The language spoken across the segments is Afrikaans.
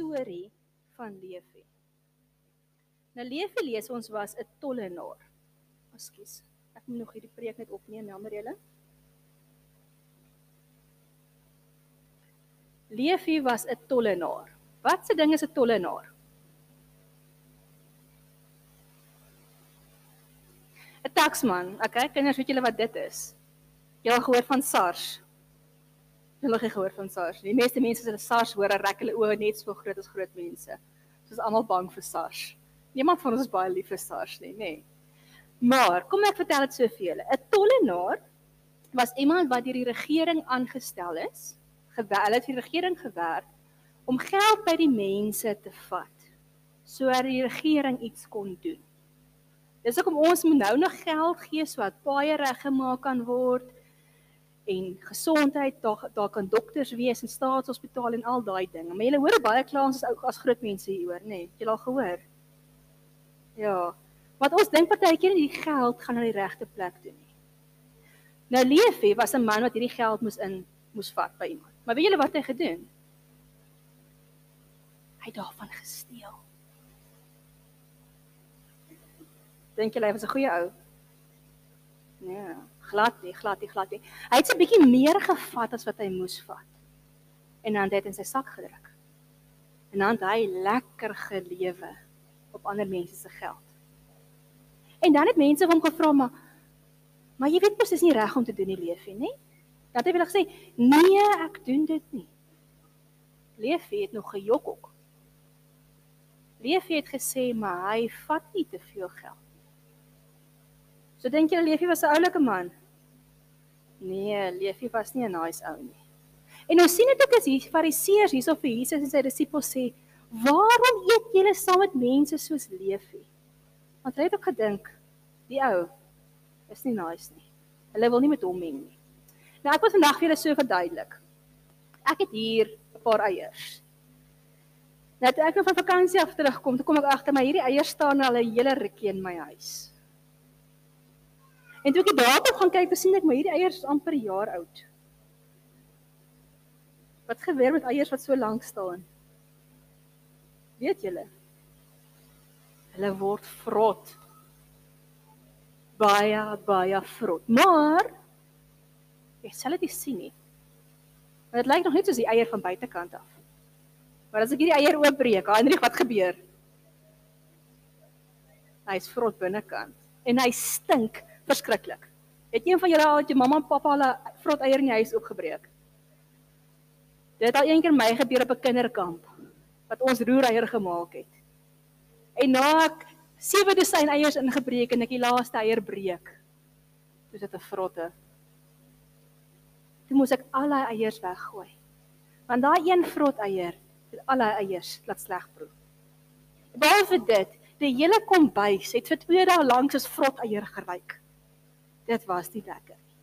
storie van Leefie. Nou Leefie lees ons was 'n tollenaar. Ekskuus. Ek moet nog hierdie preek net opneem, jammer julle. Leefie was 'n tollenaar. Wat se ding is 'n tollenaar? 'n Taksman. Okay, kinders, weet julle wat dit is? Jy al gehoor van SARS? Hulle het gehoor van SARS. Die meeste mense as hulle SARS hoor, rek hulle oë net so groot as groot mense. Soos almal bang vir SARS. Niemand van ons is baie lief vir SARS nie, nê. Maar kom ek vertel dit so vir julle. 'n Tollenaar was iemand wat deur die regering aangestel is, gewerk het vir die regering gewerk om geld by die mense te vat sodat die regering iets kon doen. Dis hoekom ons moet nou nog geld gee sodat paaie reggemaak kan word en gesondheid, daar daar kan dokters wees in staatshospitale en al daai dinge. Maar jy hoor baie klaans as ou as groot mense hier hoor, nê? Nee, jy al gehoor? Ja. Wat ons dink partykeer die geld gaan na die regte plek toe nie. Nou Leefie was 'n man wat hierdie geld moes in moes vat by iemand. Maar weet julle wat hy gedoen? Hy het daarvan gesteel. Dink jy hy was 'n goeie ou? Ja glad nie, glad nie, glad nie. Hy het 'n bietjie meer gevat as wat hy moes vat. En dan het hy in sy sak gedruk. En dan het hy lekker gelewe op ander mense se geld. En dan het mense hom gevra maar maar jy weet mos is nie reg om te doen nie Leefie, nê? Dat hy wil gesê, "Nee, ek doen dit nie." Leefie het nog gejok ook. Leefie het gesê, "Maar hy vat nie te veel geld." So dink jy Leefie was 'n oulike man? Nee, Leefie was nie 'n nice ou nie. En ons sien dit ook as hier Fariseërs hierso vir Jesus en sy disippels sê, "Waarom eet julle saam met mense soos Leefie?" Want hulle het ook gedink, die ou is nie nice nie. Hulle wil nie met hom meng nie. Nou ek wil vandag vir julle so verduidelik. Ek het hier 'n paar eiers. Nou toe ek nou van vakansie af terugkom, toe kom ek agter my hierdie eiers staan al 'n hele rukkie in my huis. En toe ek daarop gaan kyk, sien ek maar hierdie eiers is amper 'n jaar oud. Wat gebeur met eiers wat so lank staan? Weet julle? Hulle word vrot. Baie baie vrot. Maar jy sal dit sien nie. Dit lyk nog net soos die eier van buitekant af. Maar as ek hierdie eier oopbreek, Heinrich, wat gebeur? Hy's vrot binnekant en hy stink verskriklik. Het een van julle al jou mamma en pappa hulle vrot eier in die huis opgebreek? Dit het al eendag my gebeur op 'n kinderkamp wat ons roereier gemaak het. En na ek sewe dosyn eiers ingebreek en ek die laaste eier breek, dis dit 'n vrotte. Toe moes ek al daai eiers weggooi. Want daai een vrot eier het al daai eiers laat sleg proe. Behalwe dit, die hele kombuis het vir 2 dae lank soos vrot eier geruik dit was nie lekker nie.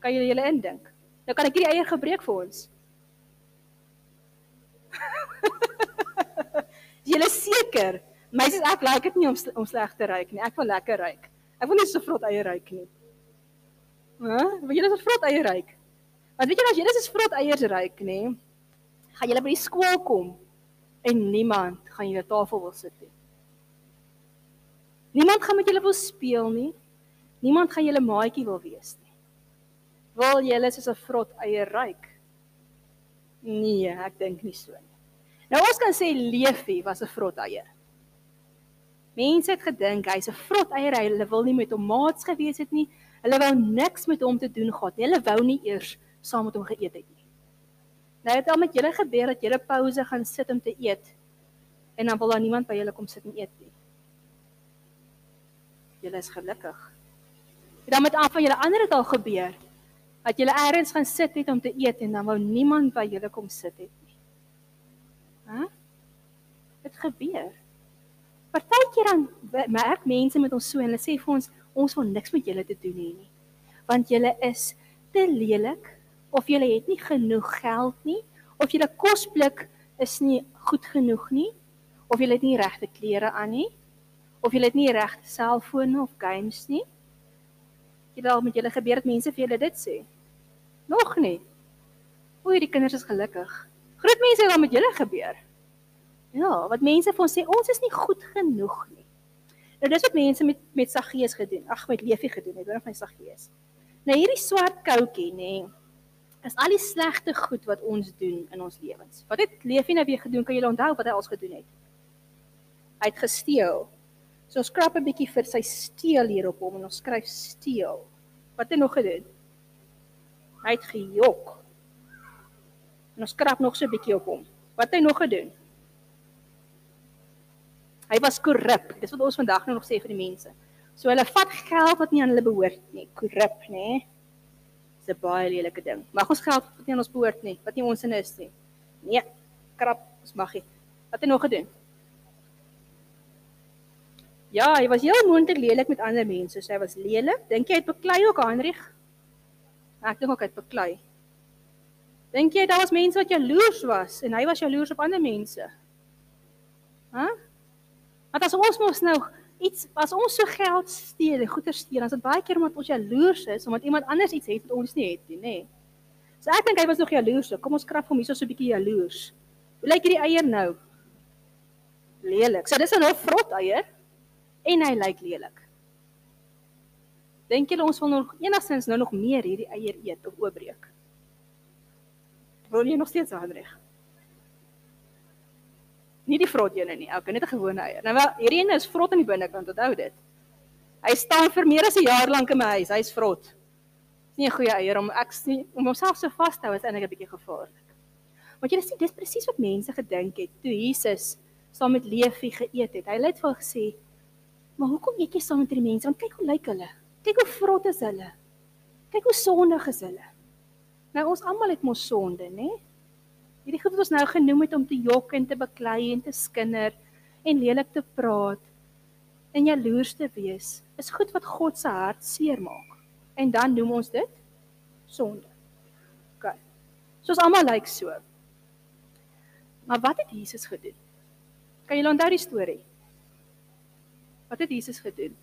Kan julle julle indink? Nou kan ek hierdie eier gebreek vir ons. julle seker? Meisies ek like dit nie om om sleg te ruik nie. Ek wil lekker ruik. Ek wil nie so vrot eier ruik nie. Hæ? Wil julle so vrot eier ruik? Want weet julle as julle so vrot eiers ruik, nê, gaan julle by die skool kom en niemand gaan julle tafel wil sit nie. Niemand gaan met julle wil speel nie. Niemand gaan julle maatjie wil wees nie. Wil julle soos 'n vrot eier ruik? Nee, ek dink nie so nie. Nou ons kan sê Leefie was 'n vrot eier. Mense het gedink hy's 'n vrot eier, hulle wil nie met hom maats gewees het nie. Hulle wou niks met hom te doen gehad nie. Hulle wou nie eers saam met hom geëet het nie. Nou het al met julle gebeur dat julle pouse gaan sit om te eet en dan wil daar niemand by julle kom sit en eet nie. Julle is gelukkig. En dan met af van julle ander het al gebeur dat julle eers gaan sit het om te eet en dan wou niemand by julle kom sit het nie. Hæ? Dit gebeur. Partykeer dan merk mense met ons so en hulle sê vir ons ons wil niks met julle te doen hê nie. Want julle is te lelik of julle het nie genoeg geld nie of julle kosblik is nie goed genoeg nie of julle het nie regte klere aan nie of julle het nie regte selfone of games nie Jy al met julle gebeur dat mense vir julle dit sê. Nog nie. O, hierdie kinders is gelukkig. Groot mense het al met julle gebeur. Ja, wat mense vir ons sê, ons is nie goed genoeg nie. Nou dis wat mense met met Saggeus gedoen. Ag, met Leefie gedoen het, hoor van Saggeus. Nou hierdie swart koutjie, nê, is al die slegte goed wat ons doen in ons lewens. Wat het Leefie nou weer gedoen? Kan julle onthou wat hy als gedoen het? Hy het gesteel. So ons skrap 'n bietjie vir sy steel hier op hom en ons skryf steel. Wat het hy nog gedoen? Hy het gejok. En ons skrap nog so 'n bietjie op hom. Wat het hy nog gedoen? Hy was korrup. Dis wat ons vandag nou nog sê vir die mense. So hulle vat geld wat nie aan hulle behoort nie. Korrup, nê? Nee is 'n baie lelike ding. Mag ons geld wat nie aan ons behoort nie, wat nie ons in is nie. Nee, krap, ons mag nie. Wat het hy nog gedoen? Ja, hy was heel moontlik lelik met ander mense. So hy was lelik. Dink jy hy het beklei ook Heinrich? Ek dink ook hy het beklei. Dink jy daar was mense wat jaloers was en hy was jaloers op ander mense? Hæ? Huh? Want as ons mos nou iets as ons so geld steel en goeder steel, dan is dit baie keer omdat ons jaloers is omdat iemand anders iets het wat ons nie het nie, nê. So ek dink hy was nog jaloers. Kom ons krap hom hierso so 'n bietjie jaloers. Hoe lyk hierdie eier nou? Lelik. So dis 'n nou vrot eier en hy lyk lelik. Dink julle ons wil nog enigstens nou nog meer hierdie eier eet of oopbreek? Wil jy nog steeds aanreg? Nie die vrot ene nie. Okay, net 'n gewone eier. Nou wel, hierdie ene is vrot aan die binnekant, onthou dit. Hy staan vir meer as 'n jaar lank in my huis. Hy's vrot. Dis nie 'n goeie eier om ek sien om homself so vas te hou is eintlik 'n bietjie gevaarlik. Want jy sien, dis presies wat mense gedink het toe Jesus saam met Leefie geëet het. Hy het vir gesê, "Maar hoekom eet jy saam met hierdie mense? Want kyk hoe lyk hulle. Kyk hoe vrot is hulle. Kyk hoe sondig is hulle." Nou ons almal het mos sonde, né? Nee? Hierdie goed wat ons nou genoem het om te jok en te beklei en te skinder en lelik te praat en jaloers te wees, is goed wat God se hart seermaak. En dan noem ons dit sonde. OK. Soos almal lyk so. Maar wat het Jesus gedoen? Kan julle onthou die storie? Wat het Jesus gedoen?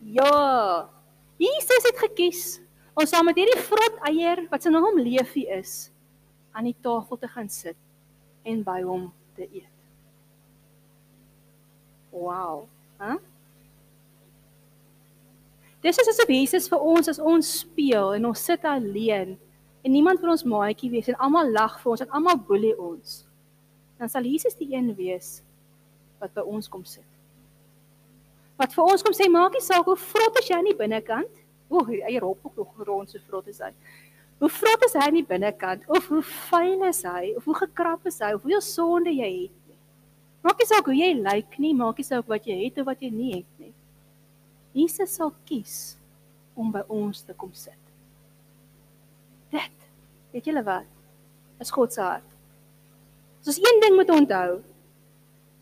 Ja, Jesus het gekies ons saam met hierdie vrot eier wat sy naam Leefie is aan die tafel te gaan sit en by hom te eet. Wow, hè? Huh? Dis is asof Jesus vir ons as ons speel en ons sit alleen en niemand vir ons maatjie wees en almal lag vir ons en almal boelie ons. Dan sal Jesus die een wees wat by ons kom sit. Wat vir ons kom sê maak nie saak hoe vrot as jy aan die binnekant O, hy eier op op die grond so vrot is hy. Hoe vrot is hy in die binnekant of hoe vuil is hy of hoe gekrap is hy of hoeveel sonde jy het. Maak nie saak hoe jy lyk nie, maak nie saak wat jy het of wat jy nie het nie. Jesus sal kies om by ons te kom sit. Dit, weet julle wat? Is God se hart. Soos een ding moet onthou,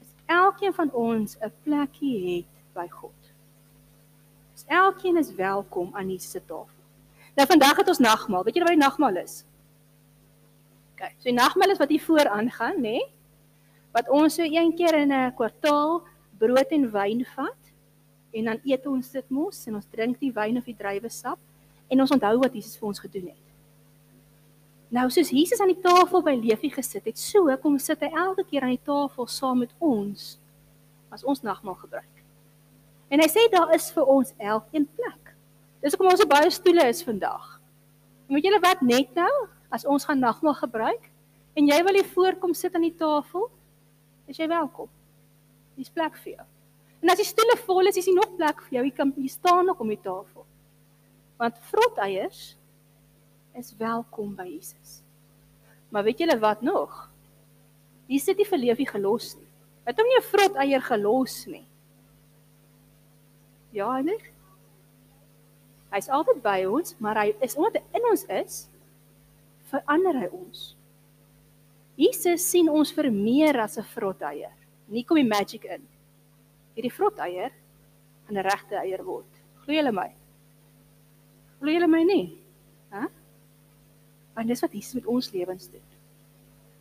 is elkeen van ons 'n plekkie het by God. Elkeen is welkom aan Jesus se tafel. Nou vandag het ons nagmaal. Weet julle wat die nagmaal is? OK, so die nagmaal is wat hier voor aangaan, nê? Nee? Wat ons so een keer in 'n kwartaal brood en wyn vat en dan eet ons dit mos en ons drink die wyn of die druiwesap en ons onthou wat Jesus vir ons gedoen het. Nou soos Jesus aan die tafel by Leefie gesit het, so kom sit hy elke keer aan die tafel saam met ons as ons nagmaal gebruik. En hy sê daar is vir ons elkeen plek. Dis hoekom ons so baie stoele is vandag. Weet julle wat net nou as ons gaan nagmaal gebruik en jy wil hier voorkom sit aan die tafel, is jy welkom. Dis plek vir jou. En as die stoele vol is, is daar nog plek vir jou. Jy kan hier staan nog om die tafel. Want vrot eiers is welkom by Jesus. Maar weet julle wat nog? Hier sit nie vir leefie gelos nie. Het hom nie 'n vrot eier gelos nie. Ja, hy lig. Hy's altyd by ons, maar hy is omdat hy in ons is, verander hy ons. Jesus sien ons vir meer as 'n vrot eier. Nie kom die magic in. Hierdie vrot eier gaan 'n regte eier word. Glo julle my? Glo julle my nie? Want dis wat Jesus met ons lewens doen.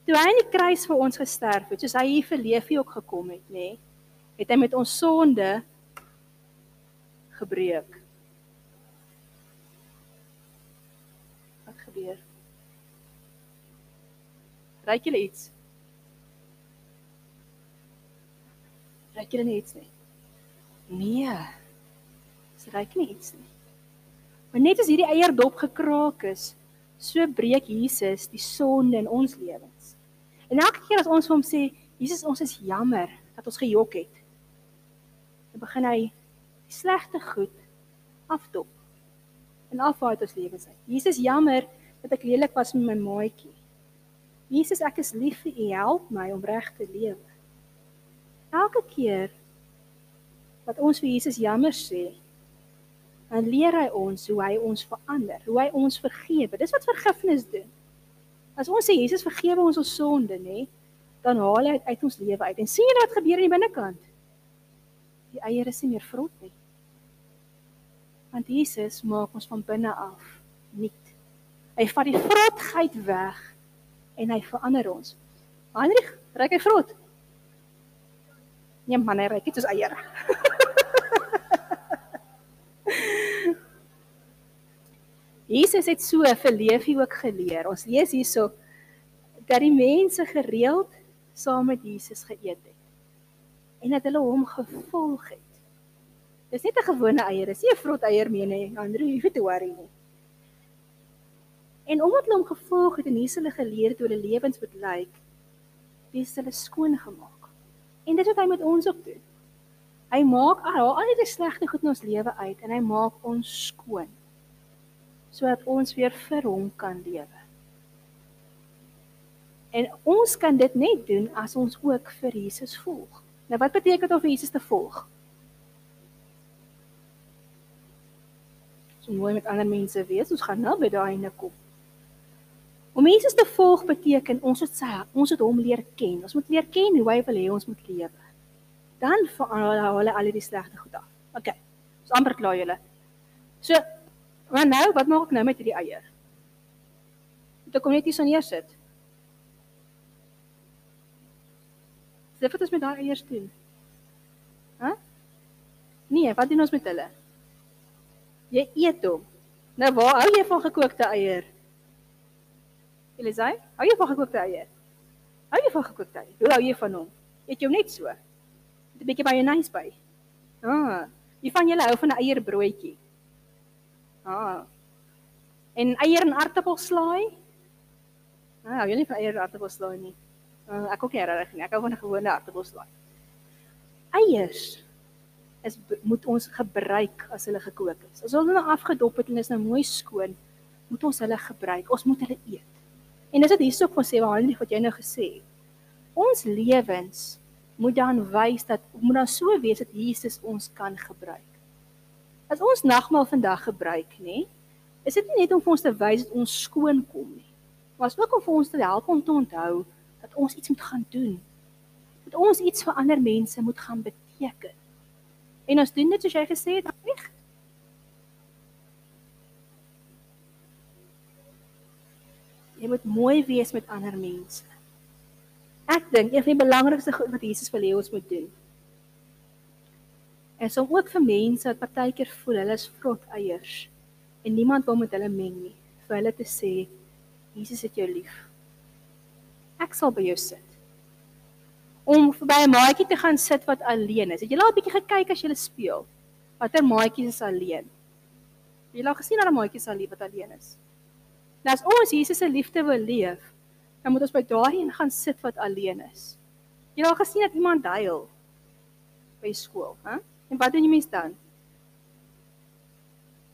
Toe hy aan die kruis vir ons gesterf het, soos hy hier vir leefie ook gekom het, nê? Het hy met ons sonde gebreek. Wat gebeur? Ryk julle iets? Ryk julle iets nie? Nee. Dis ryk nie iets nie. Maar net as hierdie eierdop gekraak is, so breek Jesus die sonde in ons lewens. En elke keer as ons vir hom sê, Jesus, ons is jammer dat ons gejok het. Dan begin hy die slegte goed afdop en afhaal uit ons lewens uit. Jesus, jammer dat ek lelik was met my maatjie. Jesus, ek is lief vir U, help my om reg te lewe. Elke keer wat ons vir Jesus jammer sê, dan leer hy ons hoe hy ons verander, hoe hy ons vergewe. Dis wat vergifnis doen. As ons sê Jesus vergewe ons ons sonde, nê, dan haal hy uit, uit ons lewe uit. En sien jy wat gebeur in die binnekant? Die eiers is nie meer vrot nie. Want Jesus maak ons van binne af nuut. Hy vat die vrotheid weg en hy verander ons. Heinrich, ryk hy vrot? Nee man, hy ryk dit soos eiers. Jesus het so vir Leefie ook geleer. Ons lees hierso dat die mense gereeld saam met Jesus geëet het en dat hulle hom gevolg het. Dis nie 'n gewone eier, dis nie 'n vrot eier meer nie, Andrew, jy weet hoe worry nie. En omdat hulle hom gevolg het en hier hulle geleer het hoe hulle lewens moet lyk, dis hulle skoon gemaak. En dit wat hy met ons ook doen. Hy maak al al die slegte goed in ons lewe uit en hy maak ons skoon sodat ons weer vir hom kan lewe. En ons kan dit net doen as ons ook vir Jesus volg. Nou wat beteken dit om vir Jesus te volg? So mooi met ander mense wees, ons gaan nou by daai ene kom. Om Jesus te volg beteken ons moet sy ons moet hom leer ken. Ons moet leer ken hoe hy wil hê ons moet lewe. Dan verander hulle al die slegte goed af. OK. Ons amper klaar julle. So Maar nou, wat maak ek nou met hierdie eier? Moet ek hom net hier so neersit? Dis wat ons met daai eiers doen. Hæ? Nee, wat doen ons met hulle? Jy eet hom. Nou waar hou jy van gekookte eier? Elisai, hou jy van gekookte eier? Hou jy van gekookte eier? Hoe hou jy van hom? Eet jy hom net so? Met 'n bietjie majonaise by. Ah, wie van julle hou van 'n eierbroodjie? Ah. En eier en aartappelslaai? Ah, jy nie eier en aartappelslaai nie. Uh, ek ook nie reg nie. Ek hou van 'n gewone aartappelslaai. Eiers is moet ons gebruik as hulle gekook is. As hulle nou afgedop het en is nou mooi skoon, moet ons hulle gebruik. Ons moet hulle eet. En dit hierso van sê waar wat jy nou gesê het. Ons lewens moet dan wys dat moet dan so wees dat Jesus ons kan gebruik. As ons nagmaal vandag gebruik, nê, is dit nie net om vir ons te wys dat ons skoon kom nie, maar ook om vir ons te help om te onthou dat ons iets moet gaan doen. Dat ons iets vir ander mense moet gaan beteken. En ons doen dit soos jy gesê het, reg? Jy moet mooi wees met ander mense. Ek dink een van die belangrikste goed wat Jesus wil hê ons moet doen, En so ook vir mense wat partykeer voel hulle is vrot eiers en niemand wil met hulle meng nie, vir hulle te sê Jesus het jou lief. Ek sal by jou sit. Om by 'n maatjie te gaan sit wat alleen is. Het jy al 'n bietjie gekyk as jy speel? Watter maatjies is alleen? Jy het al gesien dat 'n maatjie sal lief wat alleen is. Nou as ons Jesus se liefde wil leef, dan moet ons by daardie gaan sit wat alleen is. Jy het al gesien dat iemand huil by skool, hè? En wat doen jy mens dan?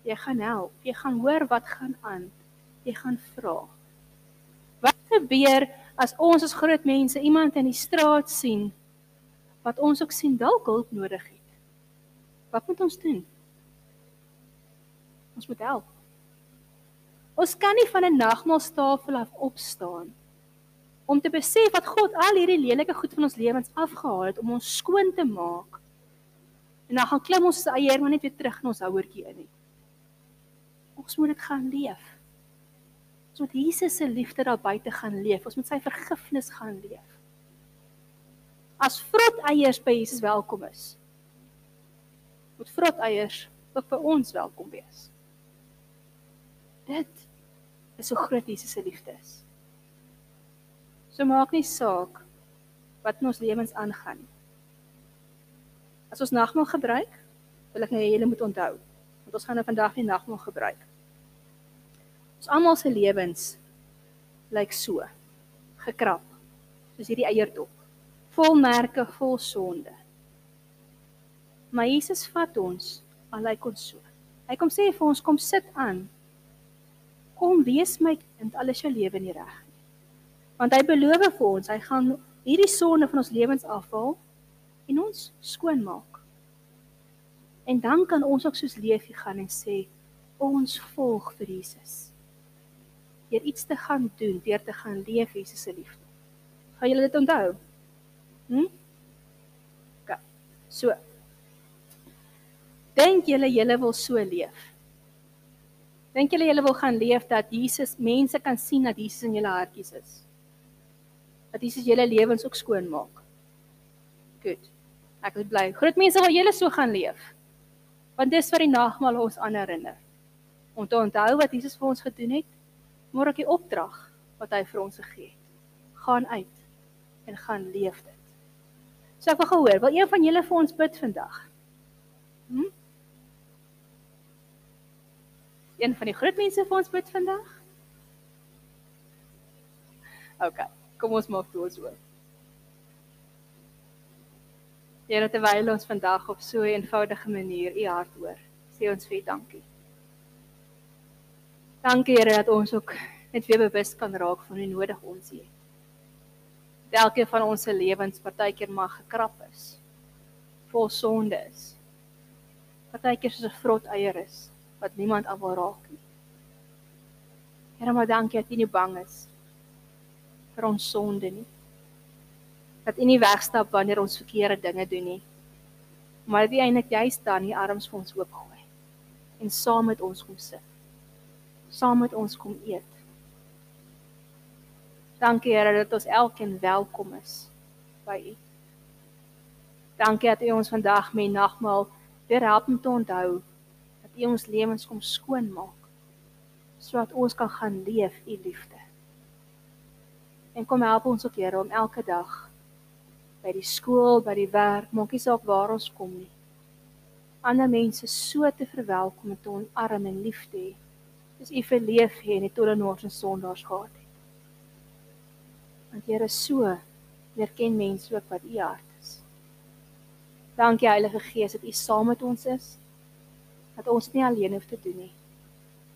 Jy gaan help. Jy gaan hoor wat gaan aan. Jy gaan vra. Wat gebeur as ons as groot mense iemand in die straat sien wat ons ook sien dalk hulp nodig het? Wat moet ons doen? Ons moet help. Ons kan nie van 'n nagmaaltafel af opstaan om te besef wat God al hierdie lelike goed van ons lewens afgehaal het om ons skoon te maak En dan gaan klim ons eier maar net weer terug in ons houertjie in. Ons moet dit gaan leef. Ons moet Jesus se liefde daar buite gaan leef. Ons moet sy vergifnis gaan leef. As vrot eiers by Jesus welkom is, moet vrot eiers ook vir ons welkom wees. Dit is so groot Jesus se liefde is. So maak nie saak wat in ons lewens aangaan nie. As ons nagmaal gebruik, wil ek hê julle moet onthou, want ons gaan nou vandag nie nagmaal gebruik. Ons almal se lewens lyk so, gekrap, soos hierdie eierdop, vol merke, vol sonde. Maar Jesus vat ons al lyk ons so. Hy kom sê vir ons kom sit aan. Kom wees my kind, al is jou lewe nie reg nie. Want hy beloof vir ons, hy gaan hierdie sonde van ons lewens afhaal en ons skoonmaak. En dan kan ons ook soos Leefie gaan en sê ons volg vir Jesus. Deur iets te gaan doen, deur te gaan leef Jesus se liefde. Gaan julle dit onthou? Hm? OK. So. Dink julle julle wil so leef? Dink julle julle wil gaan leef dat Jesus mense kan sien dat Jesus in julle hartjies is? dat Jesus julle lewens ook skoon maak. Goed. Ek is bly. Groot mense wil julle so gaan leef. Want dis vir die nagmaal ons aan herinner. Om te onthou wat Jesus vir ons gedoen het, maar ook die opdrag wat hy vir ons gegee het. Gaan uit en gaan leef dit. So ek wil gehoor, wil een van julle vir ons bid vandag? Hm? Een van die groot mense vir ons bid vandag? OK. Kom ons maak toe so. Here terwyl ons vandag op so 'n eenvoudige manier u hart hoor, sê ons vir dankie. Dankie Here dat ons ook net weer bewus kan raak van hoe nodig ons U het. Elkeen van ons se lewens partykeer mag gekrap is. Vol sonde is. Partykeer soos 'n vrot eier is wat niemand aan wil raak nie. Here, maar dankie dat U nie bang is vir ons sonde nie. Dat U nie wegstap wanneer ons verkeerde dinge doen nie. Maar dat U eintlik juist dan die arms vir ons oopgooi en saam met ons kom sit. Saam met ons kom eet. Dankie Here dat ons elkeen welkom is by U. Dankie dat U ons vandag met nagmaal weer help om te onthou dat U ons lewens kom skoon maak sodat ons kan gaan leef U liefde. En kom help ons ook Here om elke dag by die skool, by die werk, maak nie saak waar ons kom nie. Ander mense so te verwelkom en te omarm en lief te hê. Dis u verleef hê net tot in ons sondaars gehad het. Want Here so erken mense ook wat u hart is. Dankie Heilige Gees dat u saam met ons is. Dat ons nie alleen hoef te doen nie.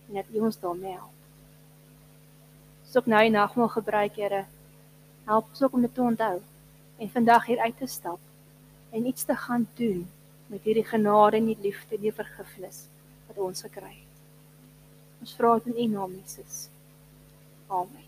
En dat u ons daarmee help ook nou die nagmaal gebruik, Here. Help ons ook om dit te onthou en vandag hier uit te stap en iets te gaan doen met hierdie genade en die liefde en die vergifnis wat ons gekry het. Ons vra dit in U naam, Jesus. Amen.